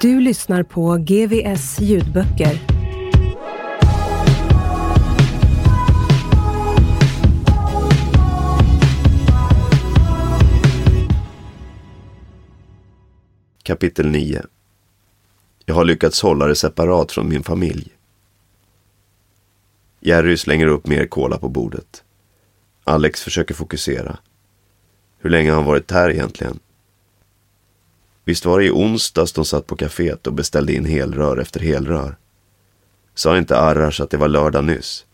Du lyssnar på GVS ljudböcker. Kapitel 9 Jag har lyckats hålla det separat från min familj. Jerry slänger upp mer kola på bordet. Alex försöker fokusera. Hur länge har han varit här egentligen? Visst var det i onsdags de satt på kaféet och beställde in helrör efter helrör? Sa inte Arash att det var lördag nyss?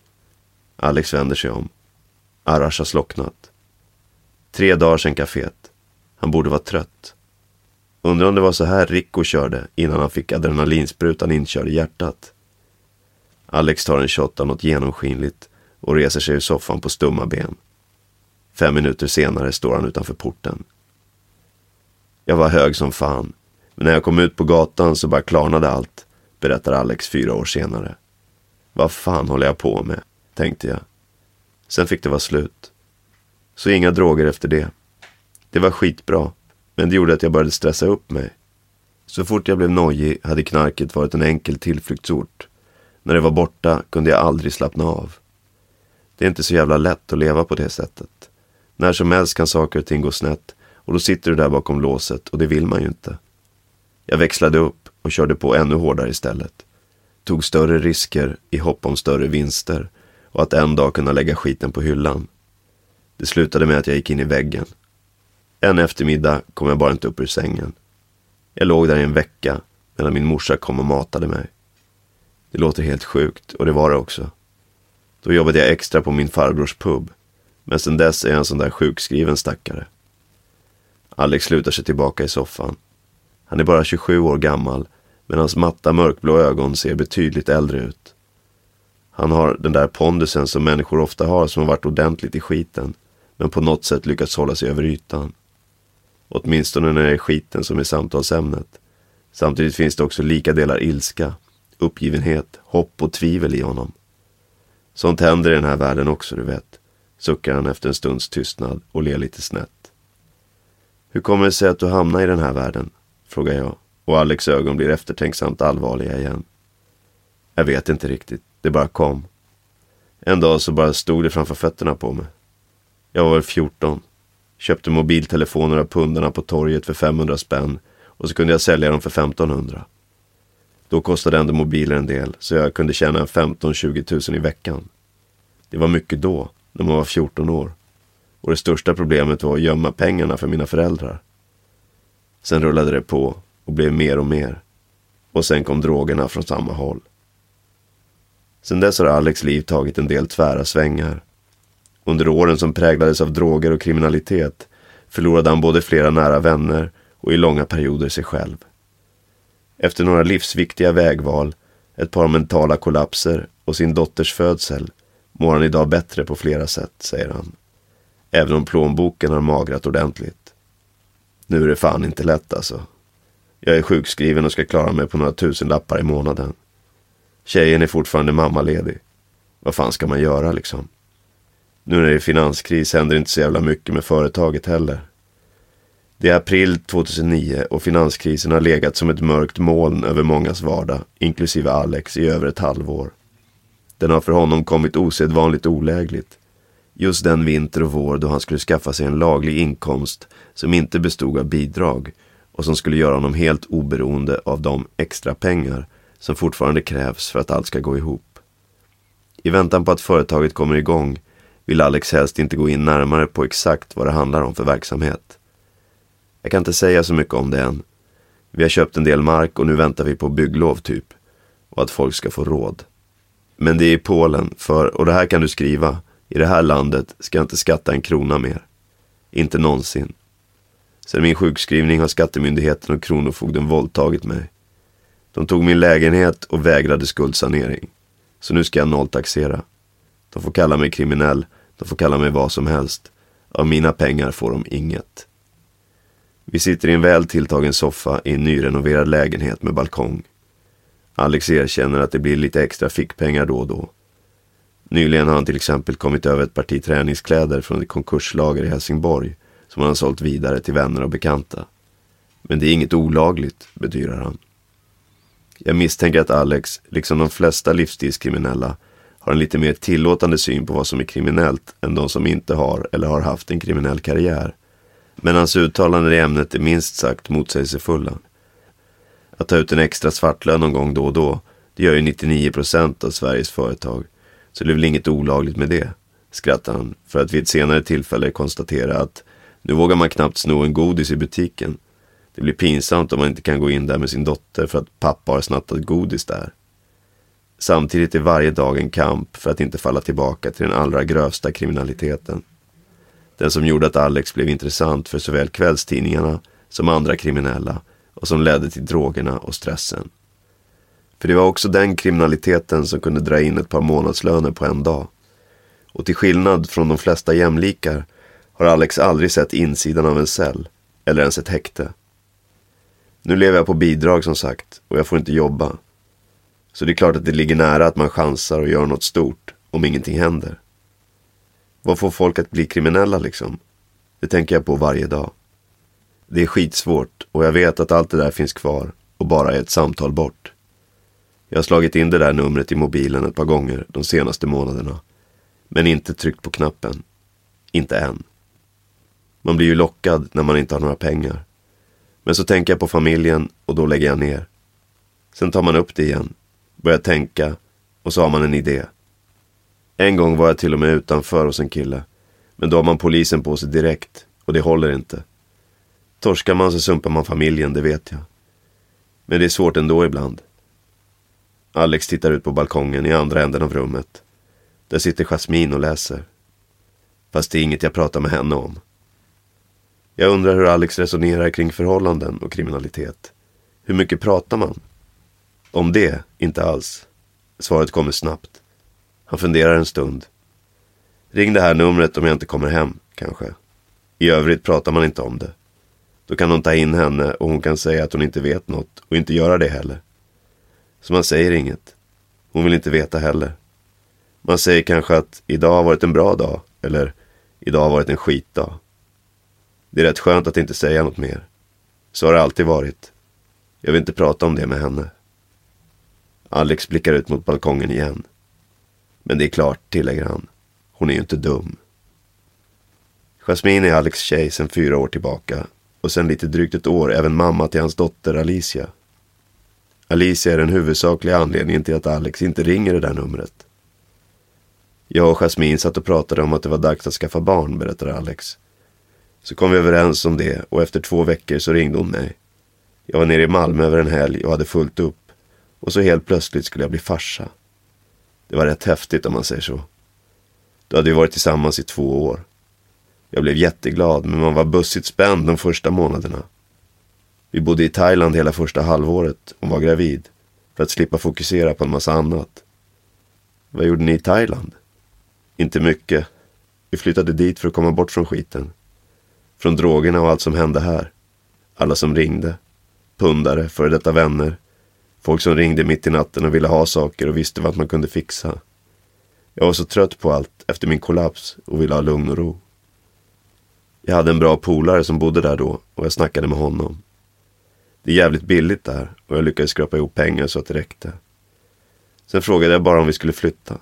Alex vänder sig om. Arash har slocknat. Tre dagar sedan kaféet. Han borde vara trött. Undrar om det var så här Rico körde innan han fick adrenalinsprutan inkörd i hjärtat. Alex tar en shot av något genomskinligt och reser sig ur soffan på stumma ben. Fem minuter senare står han utanför porten. Jag var hög som fan, men när jag kom ut på gatan så bara klarnade allt, berättar Alex fyra år senare. Vad fan håller jag på med, tänkte jag. Sen fick det vara slut. Så inga droger efter det. Det var skitbra, men det gjorde att jag började stressa upp mig. Så fort jag blev nojig hade knarket varit en enkel tillflyktsort. När det var borta kunde jag aldrig slappna av. Det är inte så jävla lätt att leva på det sättet. När som helst kan saker och ting gå snett och då sitter du där bakom låset och det vill man ju inte. Jag växlade upp och körde på ännu hårdare istället. Tog större risker i hopp om större vinster och att en dag kunna lägga skiten på hyllan. Det slutade med att jag gick in i väggen. En eftermiddag kom jag bara inte upp ur sängen. Jag låg där i en vecka medan min morsa kom och matade mig. Det låter helt sjukt och det var det också. Då jobbade jag extra på min farbrors pub. Men sen dess är jag en sån där sjukskriven stackare. Alex lutar sig tillbaka i soffan. Han är bara 27 år gammal, men hans matta mörkblå ögon ser betydligt äldre ut. Han har den där pondusen som människor ofta har som har varit ordentligt i skiten, men på något sätt lyckats hålla sig över ytan. Åtminstone när det är skiten som är samtalsämnet. Samtidigt finns det också lika delar ilska, uppgivenhet, hopp och tvivel i honom. Sånt händer i den här världen också, du vet, suckar han efter en stunds tystnad och ler lite snett. Hur kommer det sig att du hamnar i den här världen? Frågar jag och Alex ögon blir eftertänksamt allvarliga igen. Jag vet inte riktigt, det bara kom. En dag så bara stod det framför fötterna på mig. Jag var väl 14. Köpte mobiltelefoner av pundarna på torget för 500 spänn och så kunde jag sälja dem för 1500. Då kostade ändå mobiler en del så jag kunde tjäna 15-20 tusen i veckan. Det var mycket då, när man var 14 år. Och det största problemet var att gömma pengarna för mina föräldrar. Sen rullade det på och blev mer och mer. Och sen kom drogerna från samma håll. Sen dess har Alex liv tagit en del tvära svängar. Under åren som präglades av droger och kriminalitet förlorade han både flera nära vänner och i långa perioder sig själv. Efter några livsviktiga vägval, ett par mentala kollapser och sin dotters födsel mår han idag bättre på flera sätt, säger han. Även om plånboken har magrat ordentligt. Nu är det fan inte lätt alltså. Jag är sjukskriven och ska klara mig på några tusen lappar i månaden. Tjejen är fortfarande mammaledig. Vad fan ska man göra liksom? Nu när det är finanskris händer inte så jävla mycket med företaget heller. Det är april 2009 och finanskrisen har legat som ett mörkt moln över mångas vardag, inklusive Alex, i över ett halvår. Den har för honom kommit osedvanligt olägligt. Just den vinter och vår då han skulle skaffa sig en laglig inkomst som inte bestod av bidrag och som skulle göra honom helt oberoende av de extra pengar som fortfarande krävs för att allt ska gå ihop. I väntan på att företaget kommer igång vill Alex helst inte gå in närmare på exakt vad det handlar om för verksamhet. Jag kan inte säga så mycket om det än. Vi har köpt en del mark och nu väntar vi på bygglov typ. Och att folk ska få råd. Men det är i Polen, för, och det här kan du skriva, i det här landet ska jag inte skatta en krona mer. Inte någonsin. Sedan min sjukskrivning har skattemyndigheten och Kronofogden våldtagit mig. De tog min lägenhet och vägrade skuldsanering. Så nu ska jag nolltaxera. De får kalla mig kriminell, de får kalla mig vad som helst. Av mina pengar får de inget. Vi sitter i en väl tilltagen soffa i en nyrenoverad lägenhet med balkong. Alex erkänner att det blir lite extra fickpengar då och då. Nyligen har han till exempel kommit över ett parti träningskläder från ett konkurslager i Helsingborg som han har sålt vidare till vänner och bekanta. Men det är inget olagligt, bedyrar han. Jag misstänker att Alex, liksom de flesta livsstilskriminella, har en lite mer tillåtande syn på vad som är kriminellt än de som inte har eller har haft en kriminell karriär. Men hans uttalanden i ämnet är minst sagt motsägelsefulla. Att ta ut en extra svartlön någon gång då och då, det gör ju 99 procent av Sveriges företag. Så det är väl inget olagligt med det, skrattar han för att vid ett senare tillfälle konstatera att nu vågar man knappt sno en godis i butiken. Det blir pinsamt om man inte kan gå in där med sin dotter för att pappa har snattat godis där. Samtidigt är varje dag en kamp för att inte falla tillbaka till den allra grövsta kriminaliteten. Den som gjorde att Alex blev intressant för såväl kvällstidningarna som andra kriminella och som ledde till drogerna och stressen. För det var också den kriminaliteten som kunde dra in ett par månadslöner på en dag. Och till skillnad från de flesta jämlikar har Alex aldrig sett insidan av en cell eller ens ett häkte. Nu lever jag på bidrag som sagt och jag får inte jobba. Så det är klart att det ligger nära att man chansar och gör något stort om ingenting händer. Vad får folk att bli kriminella liksom? Det tänker jag på varje dag. Det är skitsvårt och jag vet att allt det där finns kvar och bara är ett samtal bort. Jag har slagit in det där numret i mobilen ett par gånger de senaste månaderna. Men inte tryckt på knappen. Inte än. Man blir ju lockad när man inte har några pengar. Men så tänker jag på familjen och då lägger jag ner. Sen tar man upp det igen, börjar tänka och så har man en idé. En gång var jag till och med utanför hos en kille. Men då har man polisen på sig direkt och det håller inte. Torskar man så sumpar man familjen, det vet jag. Men det är svårt ändå ibland. Alex tittar ut på balkongen i andra änden av rummet. Där sitter Jasmin och läser. Fast det är inget jag pratar med henne om. Jag undrar hur Alex resonerar kring förhållanden och kriminalitet. Hur mycket pratar man? Om det, inte alls. Svaret kommer snabbt. Han funderar en stund. Ring det här numret om jag inte kommer hem, kanske. I övrigt pratar man inte om det. Då kan de ta in henne och hon kan säga att hon inte vet något och inte göra det heller. Så man säger inget. Hon vill inte veta heller. Man säger kanske att idag har varit en bra dag eller idag har varit en skitdag. Det är rätt skönt att inte säga något mer. Så har det alltid varit. Jag vill inte prata om det med henne. Alex blickar ut mot balkongen igen. Men det är klart, tillägger han. Hon är ju inte dum. Jasmine är Alex tjej sedan fyra år tillbaka och sedan lite drygt ett år även mamma till hans dotter Alicia. Alicia är den huvudsakliga anledningen till att Alex inte ringer det där numret. Jag och Jasmine satt och pratade om att det var dags att skaffa barn, berättar Alex. Så kom vi överens om det och efter två veckor så ringde hon mig. Jag var nere i Malmö över en helg och hade fullt upp. Och så helt plötsligt skulle jag bli farsa. Det var rätt häftigt om man säger så. Då hade vi varit tillsammans i två år. Jag blev jätteglad men man var bussigt spänd de första månaderna. Vi bodde i Thailand hela första halvåret och var gravid. För att slippa fokusera på en massa annat. Vad gjorde ni i Thailand? Inte mycket. Vi flyttade dit för att komma bort från skiten. Från drogerna och allt som hände här. Alla som ringde. Pundare, före detta vänner. Folk som ringde mitt i natten och ville ha saker och visste vad man kunde fixa. Jag var så trött på allt efter min kollaps och ville ha lugn och ro. Jag hade en bra polare som bodde där då och jag snackade med honom. Det är jävligt billigt där och jag lyckades skrapa ihop pengar så att det räckte. Sen frågade jag bara om vi skulle flytta.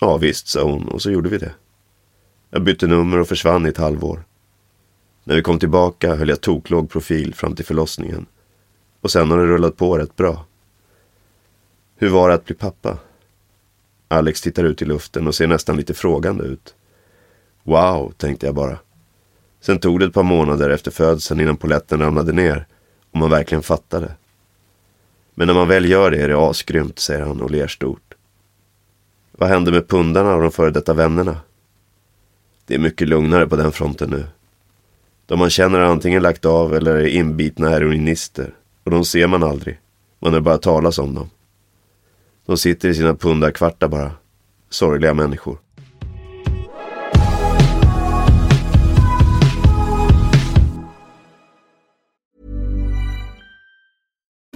Ja visst, sa hon och så gjorde vi det. Jag bytte nummer och försvann i ett halvår. När vi kom tillbaka höll jag toklåg profil fram till förlossningen. Och sen har det rullat på rätt bra. Hur var det att bli pappa? Alex tittar ut i luften och ser nästan lite frågande ut. Wow, tänkte jag bara. Sen tog det ett par månader efter födseln innan poletten ramlade ner om man verkligen fattar det. Men när man väl gör det är det asgrymt, säger han och ler stort. Vad händer med pundarna och de före detta vännerna? Det är mycket lugnare på den fronten nu. De man känner har antingen lagt av eller är inbitna heroinister. Och de ser man aldrig. Man hör bara talas om dem. De sitter i sina pundarkvartar bara. Sorgliga människor.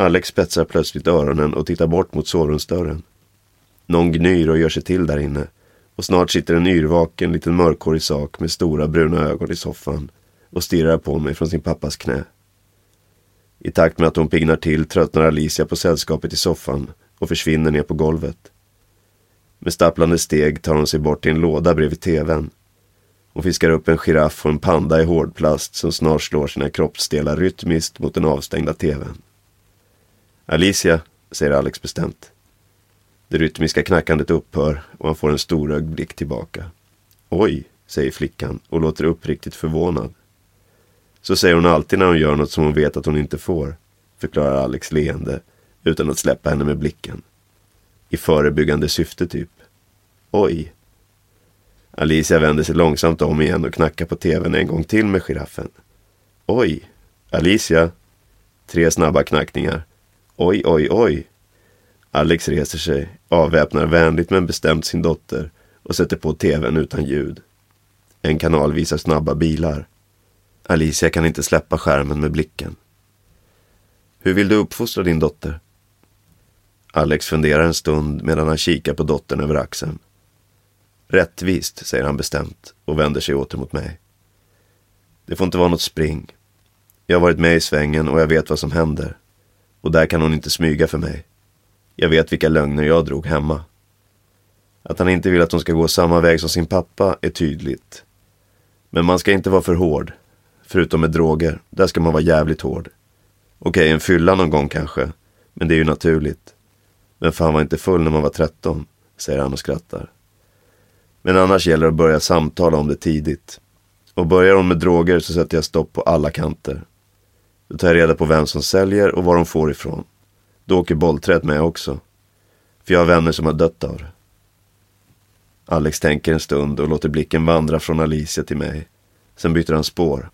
Alex spetsar plötsligt öronen och tittar bort mot sovrumsdörren. Någon gnyr och gör sig till där inne. Och snart sitter en yrvaken liten mörkhårig sak med stora bruna ögon i soffan och stirrar på mig från sin pappas knä. I takt med att hon pignar till tröttnar Alicia på sällskapet i soffan och försvinner ner på golvet. Med stapplande steg tar hon sig bort till en låda bredvid tvn. Hon fiskar upp en giraff och en panda i hårdplast som snart slår sina kroppsdelar rytmiskt mot den avstängda tvn. Alicia, säger Alex bestämt. Det rytmiska knackandet upphör och han får en storögd blick tillbaka. Oj, säger flickan och låter uppriktigt förvånad. Så säger hon alltid när hon gör något som hon vet att hon inte får, förklarar Alex leende utan att släppa henne med blicken. I förebyggande syfte typ. Oj. Alicia vänder sig långsamt om igen och knackar på tvn en gång till med giraffen. Oj. Alicia. Tre snabba knackningar. Oj, oj, oj. Alex reser sig, avväpnar vänligt men bestämt sin dotter och sätter på tvn utan ljud. En kanal visar snabba bilar. Alicia kan inte släppa skärmen med blicken. Hur vill du uppfostra din dotter? Alex funderar en stund medan han kikar på dottern över axeln. Rättvist, säger han bestämt och vänder sig åter mot mig. Det får inte vara något spring. Jag har varit med i svängen och jag vet vad som händer. Och där kan hon inte smyga för mig. Jag vet vilka lögner jag drog hemma. Att han inte vill att hon ska gå samma väg som sin pappa är tydligt. Men man ska inte vara för hård. Förutom med droger, där ska man vara jävligt hård. Okej, en fylla någon gång kanske. Men det är ju naturligt. Men fan var inte full när man var 13, säger han och skrattar. Men annars gäller det att börja samtala om det tidigt. Och börjar hon med droger så sätter jag stopp på alla kanter. Då tar jag reda på vem som säljer och var de får ifrån. Då åker bollträet med också. För jag har vänner som har dött av det. Alex tänker en stund och låter blicken vandra från Alicia till mig. Sen byter han spår.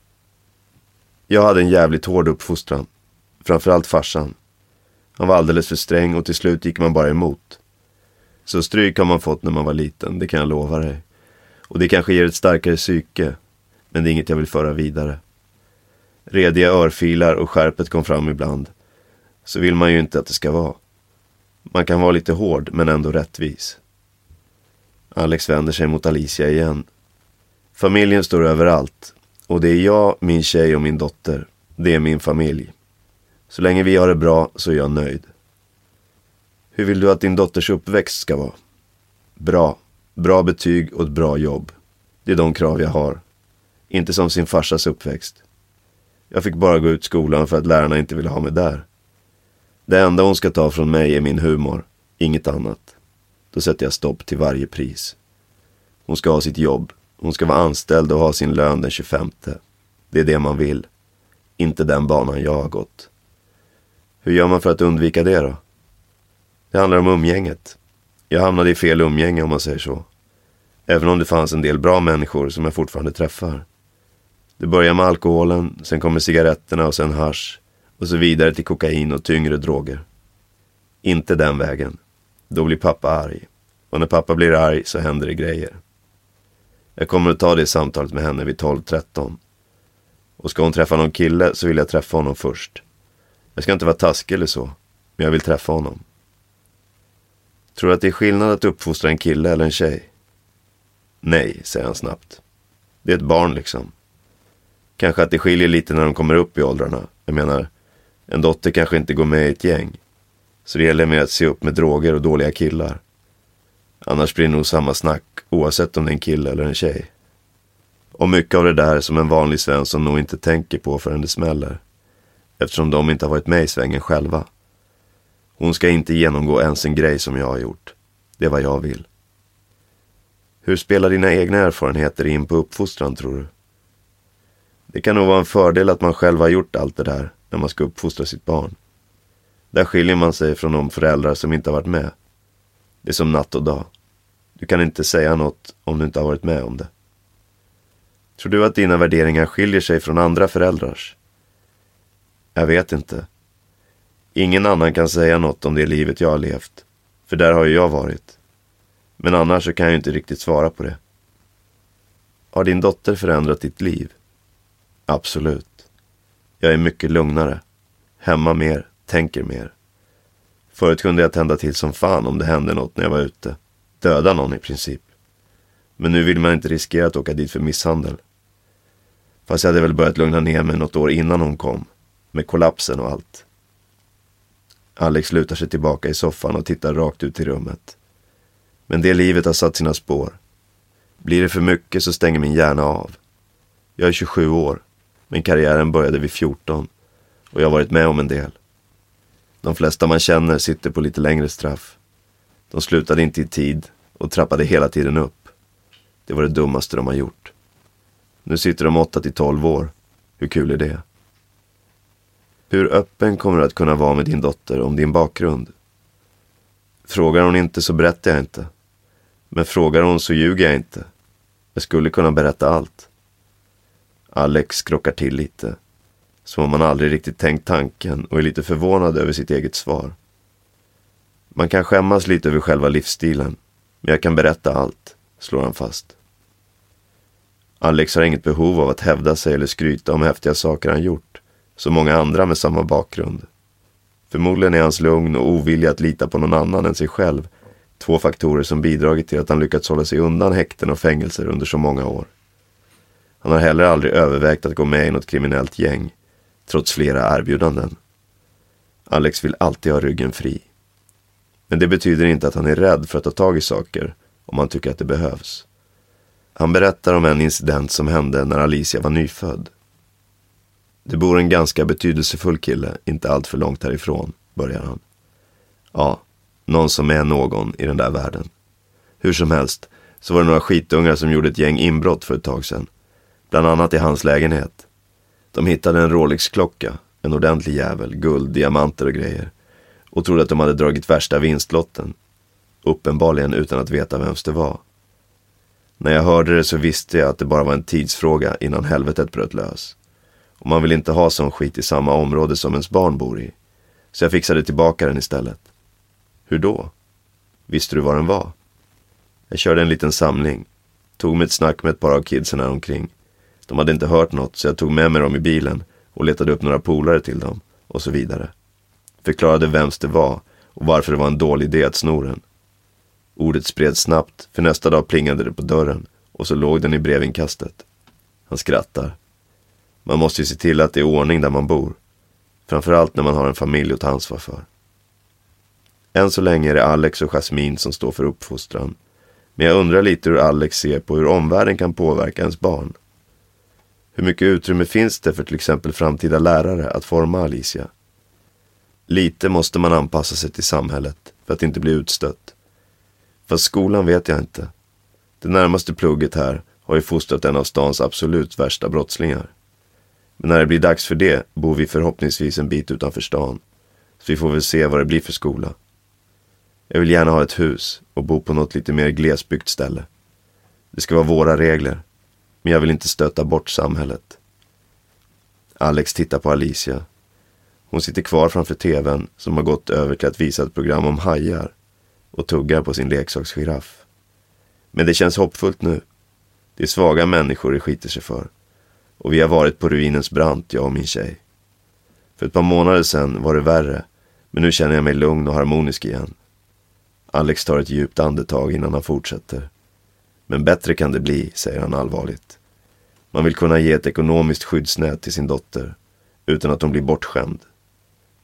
Jag hade en jävligt hård uppfostran. Framförallt farsan. Han var alldeles för sträng och till slut gick man bara emot. Så stryk har man fått när man var liten, det kan jag lova dig. Och det kanske ger ett starkare psyke. Men det är inget jag vill föra vidare. Rediga örfilar och skärpet kom fram ibland. Så vill man ju inte att det ska vara. Man kan vara lite hård men ändå rättvis. Alex vänder sig mot Alicia igen. Familjen står överallt. Och det är jag, min tjej och min dotter. Det är min familj. Så länge vi har det bra så är jag nöjd. Hur vill du att din dotters uppväxt ska vara? Bra. Bra betyg och ett bra jobb. Det är de krav jag har. Inte som sin farsas uppväxt. Jag fick bara gå ut skolan för att lärarna inte ville ha mig där. Det enda hon ska ta från mig är min humor, inget annat. Då sätter jag stopp till varje pris. Hon ska ha sitt jobb, hon ska vara anställd och ha sin lön den 25. Det är det man vill. Inte den banan jag har gått. Hur gör man för att undvika det då? Det handlar om umgänget. Jag hamnade i fel umgänge om man säger så. Även om det fanns en del bra människor som jag fortfarande träffar. Det börjar med alkoholen, sen kommer cigaretterna och sen hash och så vidare till kokain och tyngre droger. Inte den vägen. Då blir pappa arg. Och när pappa blir arg så händer det grejer. Jag kommer att ta det samtalet med henne vid 12-13. Och ska hon träffa någon kille så vill jag träffa honom först. Jag ska inte vara taskig eller så, men jag vill träffa honom. Tror du att det är skillnad att uppfostra en kille eller en tjej? Nej, säger han snabbt. Det är ett barn liksom. Kanske att det skiljer lite när de kommer upp i åldrarna. Jag menar, en dotter kanske inte går med i ett gäng. Så det gäller med att se upp med droger och dåliga killar. Annars blir det nog samma snack oavsett om det är en kille eller en tjej. Och mycket av det där som en vanlig Svensson nog inte tänker på förrän det smäller. Eftersom de inte har varit med i svängen själva. Hon ska inte genomgå ens en grej som jag har gjort. Det är vad jag vill. Hur spelar dina egna erfarenheter in på uppfostran tror du? Det kan nog vara en fördel att man själv har gjort allt det där när man ska uppfostra sitt barn. Där skiljer man sig från de föräldrar som inte har varit med. Det är som natt och dag. Du kan inte säga något om du inte har varit med om det. Tror du att dina värderingar skiljer sig från andra föräldrars? Jag vet inte. Ingen annan kan säga något om det livet jag har levt. För där har ju jag varit. Men annars så kan jag ju inte riktigt svara på det. Har din dotter förändrat ditt liv? Absolut. Jag är mycket lugnare. Hemma mer, tänker mer. Förut kunde jag tända till som fan om det hände något när jag var ute. Döda någon i princip. Men nu vill man inte riskera att åka dit för misshandel. Fast jag hade väl börjat lugna ner mig något år innan hon kom. Med kollapsen och allt. Alex lutar sig tillbaka i soffan och tittar rakt ut i rummet. Men det livet har satt sina spår. Blir det för mycket så stänger min hjärna av. Jag är 27 år, men karriären började vid 14 och jag har varit med om en del. De flesta man känner sitter på lite längre straff. De slutade inte i tid och trappade hela tiden upp. Det var det dummaste de har gjort. Nu sitter de 8 till 12 år. Hur kul är det? Hur öppen kommer du att kunna vara med din dotter om din bakgrund? Frågar hon inte så berättar jag inte. Men frågar hon så ljuger jag inte. Jag skulle kunna berätta allt. Alex skrockar till lite. Som om han aldrig riktigt tänkt tanken och är lite förvånad över sitt eget svar. Man kan skämmas lite över själva livsstilen. Men jag kan berätta allt, slår han fast. Alex har inget behov av att hävda sig eller skryta om häftiga saker han gjort. Som många andra med samma bakgrund. Förmodligen är hans lugn och ovilja att lita på någon annan än sig själv två faktorer som bidragit till att han lyckats hålla sig undan häkten och fängelser under så många år. Han har heller aldrig övervägt att gå med i något kriminellt gäng, trots flera erbjudanden. Alex vill alltid ha ryggen fri. Men det betyder inte att han är rädd för att ta tag i saker om han tycker att det behövs. Han berättar om en incident som hände när Alicia var nyfödd. Det bor en ganska betydelsefull kille, inte allt för långt härifrån, börjar han. Ja, någon som är någon i den där världen. Hur som helst, så var det några skitungar som gjorde ett gäng inbrott för ett tag sedan. Bland annat i hans lägenhet. De hittade en Rolex-klocka, en ordentlig jävel, guld, diamanter och grejer. Och trodde att de hade dragit värsta vinstlotten. Uppenbarligen utan att veta vems det var. När jag hörde det så visste jag att det bara var en tidsfråga innan helvetet bröt lös. Och man vill inte ha sån skit i samma område som ens barn bor i. Så jag fixade tillbaka den istället. Hur då? Visste du var den var? Jag körde en liten samling. Tog mig ett snack med ett par av kidsen här omkring. De hade inte hört något så jag tog med mig dem i bilen och letade upp några polare till dem och så vidare. Förklarade vems det var och varför det var en dålig idé att sno den. Ordet spreds snabbt, för nästa dag plingade det på dörren och så låg den i brevinkastet. Han skrattar. Man måste ju se till att det är ordning där man bor. Framförallt när man har en familj att ta ansvar för. Än så länge är det Alex och Jasmine som står för uppfostran. Men jag undrar lite hur Alex ser på hur omvärlden kan påverka ens barn. Hur mycket utrymme finns det för till exempel framtida lärare att forma Alicia? Lite måste man anpassa sig till samhället för att inte bli utstött. Fast skolan vet jag inte. Det närmaste plugget här har ju fostrat en av stans absolut värsta brottslingar. Men när det blir dags för det bor vi förhoppningsvis en bit utanför stan. Så vi får väl se vad det blir för skola. Jag vill gärna ha ett hus och bo på något lite mer glesbyggt ställe. Det ska vara våra regler. Men jag vill inte stöta bort samhället. Alex tittar på Alicia. Hon sitter kvar framför tvn som har gått över till att visa ett program om hajar och tuggar på sin leksaksgiraff. Men det känns hoppfullt nu. Det är svaga människor det skiter sig för. Och vi har varit på ruinens brant, jag och min tjej. För ett par månader sedan var det värre, men nu känner jag mig lugn och harmonisk igen. Alex tar ett djupt andetag innan han fortsätter. Men bättre kan det bli, säger han allvarligt. Man vill kunna ge ett ekonomiskt skyddsnät till sin dotter utan att hon blir bortskämd.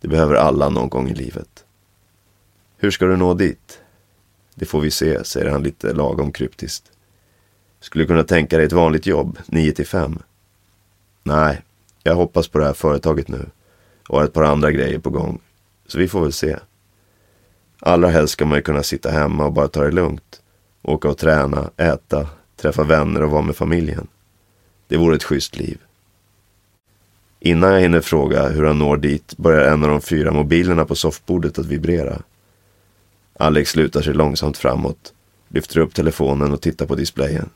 Det behöver alla någon gång i livet. Hur ska du nå dit? Det får vi se, säger han lite lagom kryptiskt. Skulle du kunna tänka dig ett vanligt jobb, 9 till 5? Nej, jag hoppas på det här företaget nu och har ett par andra grejer på gång. Så vi får väl se. Allra helst ska man ju kunna sitta hemma och bara ta det lugnt. Åka och träna, äta, träffa vänner och vara med familjen. Det vore ett schysst liv. Innan jag hinner fråga hur han når dit börjar en av de fyra mobilerna på soffbordet att vibrera. Alex lutar sig långsamt framåt, lyfter upp telefonen och tittar på displayen.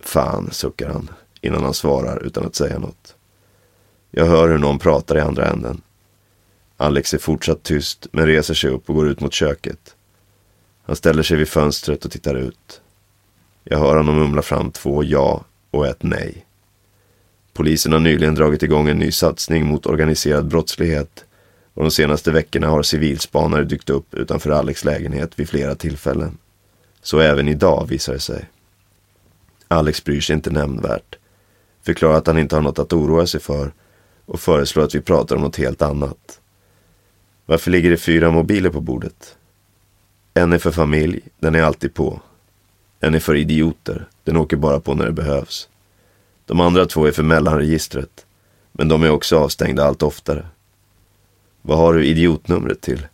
Fan, suckar han innan han svarar utan att säga något. Jag hör hur någon pratar i andra änden. Alex är fortsatt tyst men reser sig upp och går ut mot köket. Han ställer sig vid fönstret och tittar ut. Jag hör honom mumla fram två ja och ett nej. Polisen har nyligen dragit igång en ny satsning mot organiserad brottslighet och de senaste veckorna har civilspanare dykt upp utanför Alex lägenhet vid flera tillfällen. Så även idag visar det sig. Alex bryr sig inte nämnvärt. Förklarar att han inte har något att oroa sig för och föreslår att vi pratar om något helt annat. Varför ligger det fyra mobiler på bordet? En är för familj, den är alltid på. En är för idioter, den åker bara på när det behövs. De andra två är för mellanregistret, men de är också avstängda allt oftare. Vad har du idiotnumret till?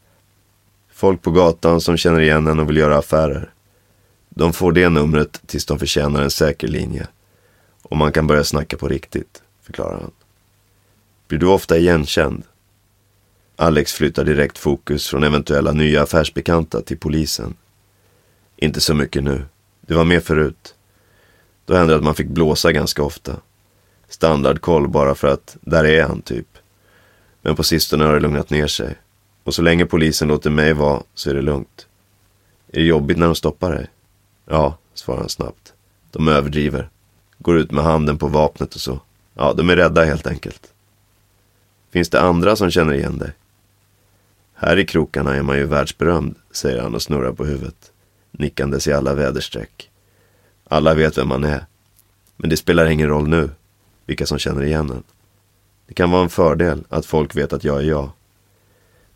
Folk på gatan som känner igen en och vill göra affärer. De får det numret tills de förtjänar en säker linje. Och man kan börja snacka på riktigt, förklarar han. Blir du ofta igenkänd? Alex flyttar direkt fokus från eventuella nya affärsbekanta till polisen. Inte så mycket nu. Det var mer förut. Då hände det att man fick blåsa ganska ofta. Standardkoll bara för att där är han typ. Men på sistone har det lugnat ner sig. Och så länge polisen låter mig vara så är det lugnt. Är det jobbigt när de stoppar dig? Ja, svarar han snabbt. De överdriver. Går ut med handen på vapnet och så. Ja, de är rädda helt enkelt. Finns det andra som känner igen dig? Här i krokarna är man ju världsberömd, säger han och snurrar på huvudet. Nickandes i alla väderstreck. Alla vet vem man är. Men det spelar ingen roll nu, vilka som känner igen en. Det kan vara en fördel att folk vet att jag är jag.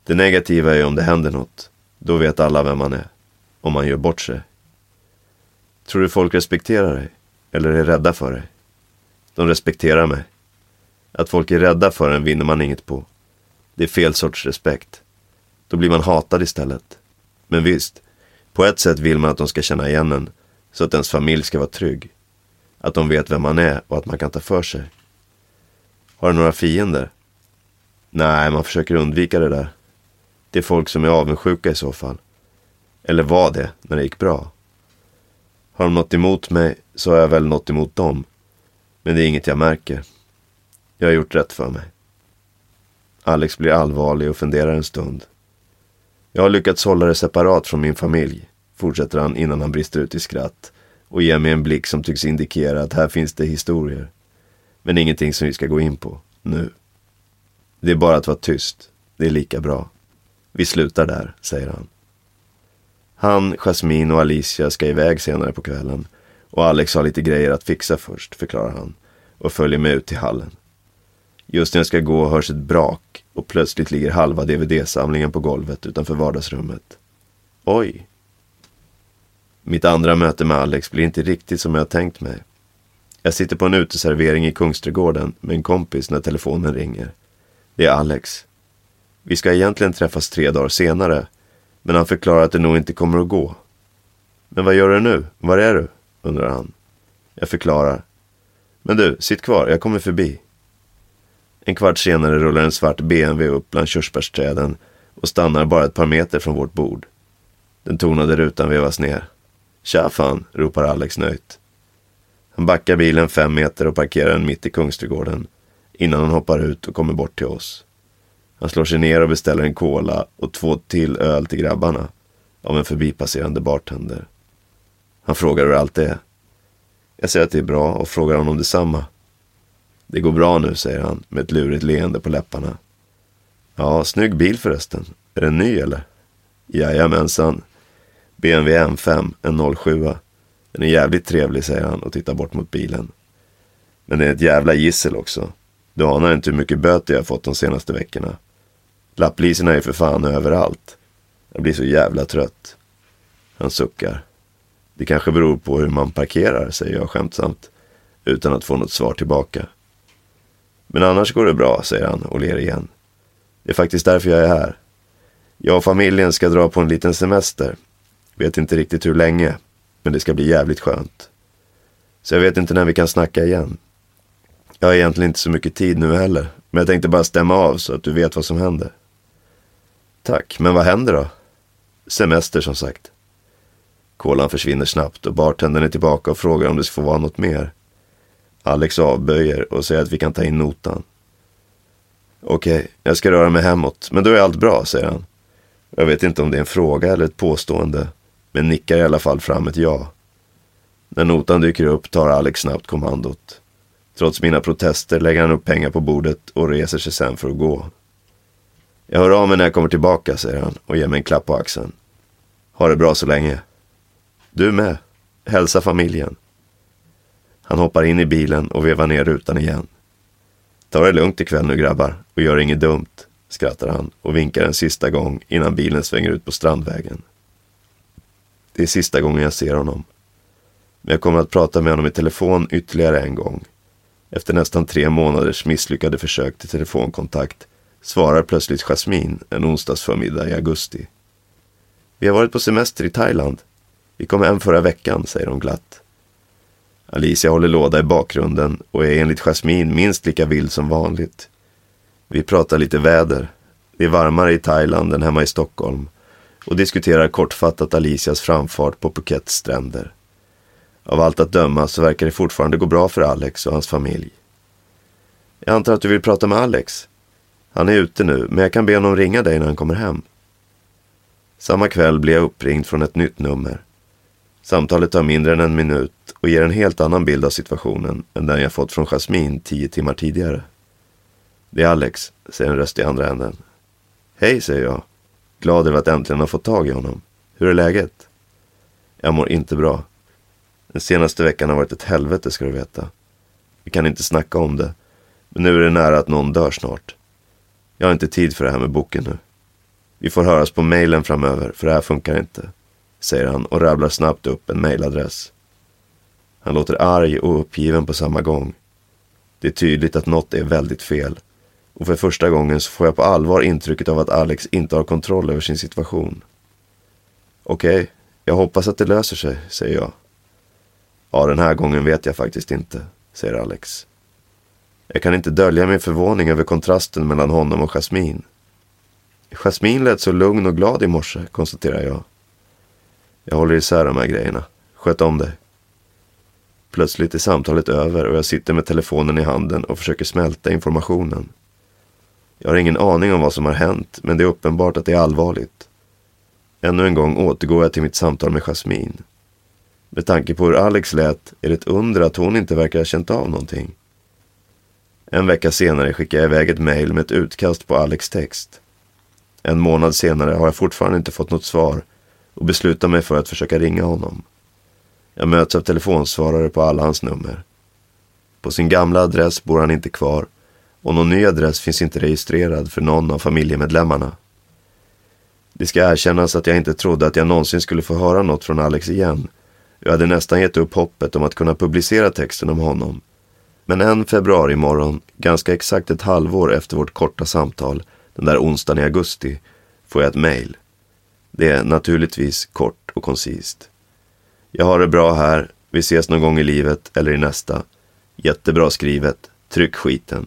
Det negativa är om det händer något. Då vet alla vem man är. Om man gör bort sig. Tror du folk respekterar dig? Eller är rädda för dig? De respekterar mig. Att folk är rädda för en vinner man inget på. Det är fel sorts respekt. Då blir man hatad istället. Men visst, på ett sätt vill man att de ska känna igen en så att ens familj ska vara trygg. Att de vet vem man är och att man kan ta för sig. Har du några fiender? Nej, man försöker undvika det där. Det är folk som är avundsjuka i så fall. Eller var det när det gick bra. Har de något emot mig så har jag väl något emot dem. Men det är inget jag märker. Jag har gjort rätt för mig. Alex blir allvarlig och funderar en stund. Jag har lyckats hålla det separat från min familj, fortsätter han innan han brister ut i skratt och ger mig en blick som tycks indikera att här finns det historier. Men ingenting som vi ska gå in på, nu. Det är bara att vara tyst, det är lika bra. Vi slutar där, säger han. Han, Jasmine och Alicia ska iväg senare på kvällen och Alex har lite grejer att fixa först, förklarar han och följer med ut till hallen. Just när jag ska gå hörs ett brak och plötsligt ligger halva DVD-samlingen på golvet utanför vardagsrummet. Oj! Mitt andra möte med Alex blir inte riktigt som jag tänkt mig. Jag sitter på en uteservering i Kungsträdgården med en kompis när telefonen ringer. Det är Alex. Vi ska egentligen träffas tre dagar senare, men han förklarar att det nog inte kommer att gå. Men vad gör du nu? Var är du? undrar han. Jag förklarar. Men du, sitt kvar, jag kommer förbi. En kvart senare rullar en svart BMW upp bland körsbärsträden och stannar bara ett par meter från vårt bord. Den tonade rutan vevas ner. Tja fan, ropar Alex nöjt. Han backar bilen fem meter och parkerar den mitt i Kungsträdgården innan han hoppar ut och kommer bort till oss. Han slår sig ner och beställer en cola och två till öl till grabbarna av en förbipasserande bartender. Han frågar hur allt är. Jag säger att det är bra och frågar honom detsamma. Det går bra nu, säger han med ett lurigt leende på läpparna. Ja, snygg bil förresten. Är den ny eller? Jajamensan. BMW M5, en 07. Den är jävligt trevlig, säger han och tittar bort mot bilen. Men det är ett jävla gissel också. Du anar inte hur mycket böter jag fått de senaste veckorna. Lapplisorna är för fan överallt. Jag blir så jävla trött. Han suckar. Det kanske beror på hur man parkerar, säger jag skämtsamt. Utan att få något svar tillbaka. Men annars går det bra, säger han och ler igen. Det är faktiskt därför jag är här. Jag och familjen ska dra på en liten semester. Vet inte riktigt hur länge, men det ska bli jävligt skönt. Så jag vet inte när vi kan snacka igen. Jag har egentligen inte så mycket tid nu heller, men jag tänkte bara stämma av så att du vet vad som händer. Tack, men vad händer då? Semester som sagt. Kolan försvinner snabbt och bartendern är tillbaka och frågar om det får vara något mer. Alex avböjer och säger att vi kan ta in notan. Okej, jag ska röra mig hemåt, men då är allt bra, säger han. Jag vet inte om det är en fråga eller ett påstående, men nickar i alla fall fram ett ja. När notan dyker upp tar Alex snabbt kommandot. Trots mina protester lägger han upp pengar på bordet och reser sig sen för att gå. Jag hör av mig när jag kommer tillbaka, säger han och ger mig en klapp på axeln. Ha det bra så länge. Du med. Hälsa familjen. Han hoppar in i bilen och vevar ner rutan igen. Ta det lugnt ikväll nu grabbar och gör inget dumt, skrattar han och vinkar en sista gång innan bilen svänger ut på Strandvägen. Det är sista gången jag ser honom. Men jag kommer att prata med honom i telefon ytterligare en gång. Efter nästan tre månaders misslyckade försök till telefonkontakt svarar plötsligt Jasmin en onsdagsförmiddag i augusti. Vi har varit på semester i Thailand. Vi kom hem förra veckan, säger hon glatt. Alicia håller låda i bakgrunden och är enligt Jasmin minst lika vild som vanligt. Vi pratar lite väder. Det är varmare i Thailand än hemma i Stockholm och diskuterar kortfattat Alicias framfart på Phukets stränder. Av allt att döma så verkar det fortfarande gå bra för Alex och hans familj. Jag antar att du vill prata med Alex? Han är ute nu, men jag kan be honom ringa dig när han kommer hem. Samma kväll blir jag uppringd från ett nytt nummer. Samtalet tar mindre än en minut och ger en helt annan bild av situationen än den jag fått från Jasmin tio timmar tidigare. Det är Alex, säger en röst i andra änden. Hej, säger jag. Glad över att äntligen ha fått tag i honom. Hur är läget? Jag mår inte bra. Den senaste veckan har varit ett helvete, ska du veta. Vi kan inte snacka om det, men nu är det nära att någon dör snart. Jag har inte tid för det här med boken nu. Vi får höras på mejlen framöver, för det här funkar inte, säger han och rabblar snabbt upp en mejladress. Han låter arg och uppgiven på samma gång. Det är tydligt att något är väldigt fel. Och för första gången så får jag på allvar intrycket av att Alex inte har kontroll över sin situation. Okej, okay, jag hoppas att det löser sig, säger jag. Ja, den här gången vet jag faktiskt inte, säger Alex. Jag kan inte dölja min förvåning över kontrasten mellan honom och Jasmin. Jasmin lät så lugn och glad i morse, konstaterar jag. Jag håller isär de här grejerna. Sköt om dig. Plötsligt är samtalet över och jag sitter med telefonen i handen och försöker smälta informationen. Jag har ingen aning om vad som har hänt, men det är uppenbart att det är allvarligt. Ännu en gång återgår jag till mitt samtal med Jasmin. Med tanke på hur Alex lät är det ett under att hon inte verkar ha känt av någonting. En vecka senare skickar jag iväg ett mejl med ett utkast på Alex text. En månad senare har jag fortfarande inte fått något svar och beslutar mig för att försöka ringa honom. Jag möts av telefonsvarare på alla hans nummer. På sin gamla adress bor han inte kvar och någon ny adress finns inte registrerad för någon av familjemedlemmarna. Det ska erkännas att jag inte trodde att jag någonsin skulle få höra något från Alex igen. Jag hade nästan gett upp hoppet om att kunna publicera texten om honom. Men en februarimorgon, ganska exakt ett halvår efter vårt korta samtal, den där onsdagen i augusti, får jag ett mejl. Det är naturligtvis kort och koncist. Jag har det bra här. Vi ses någon gång i livet eller i nästa. Jättebra skrivet. Tryck skiten.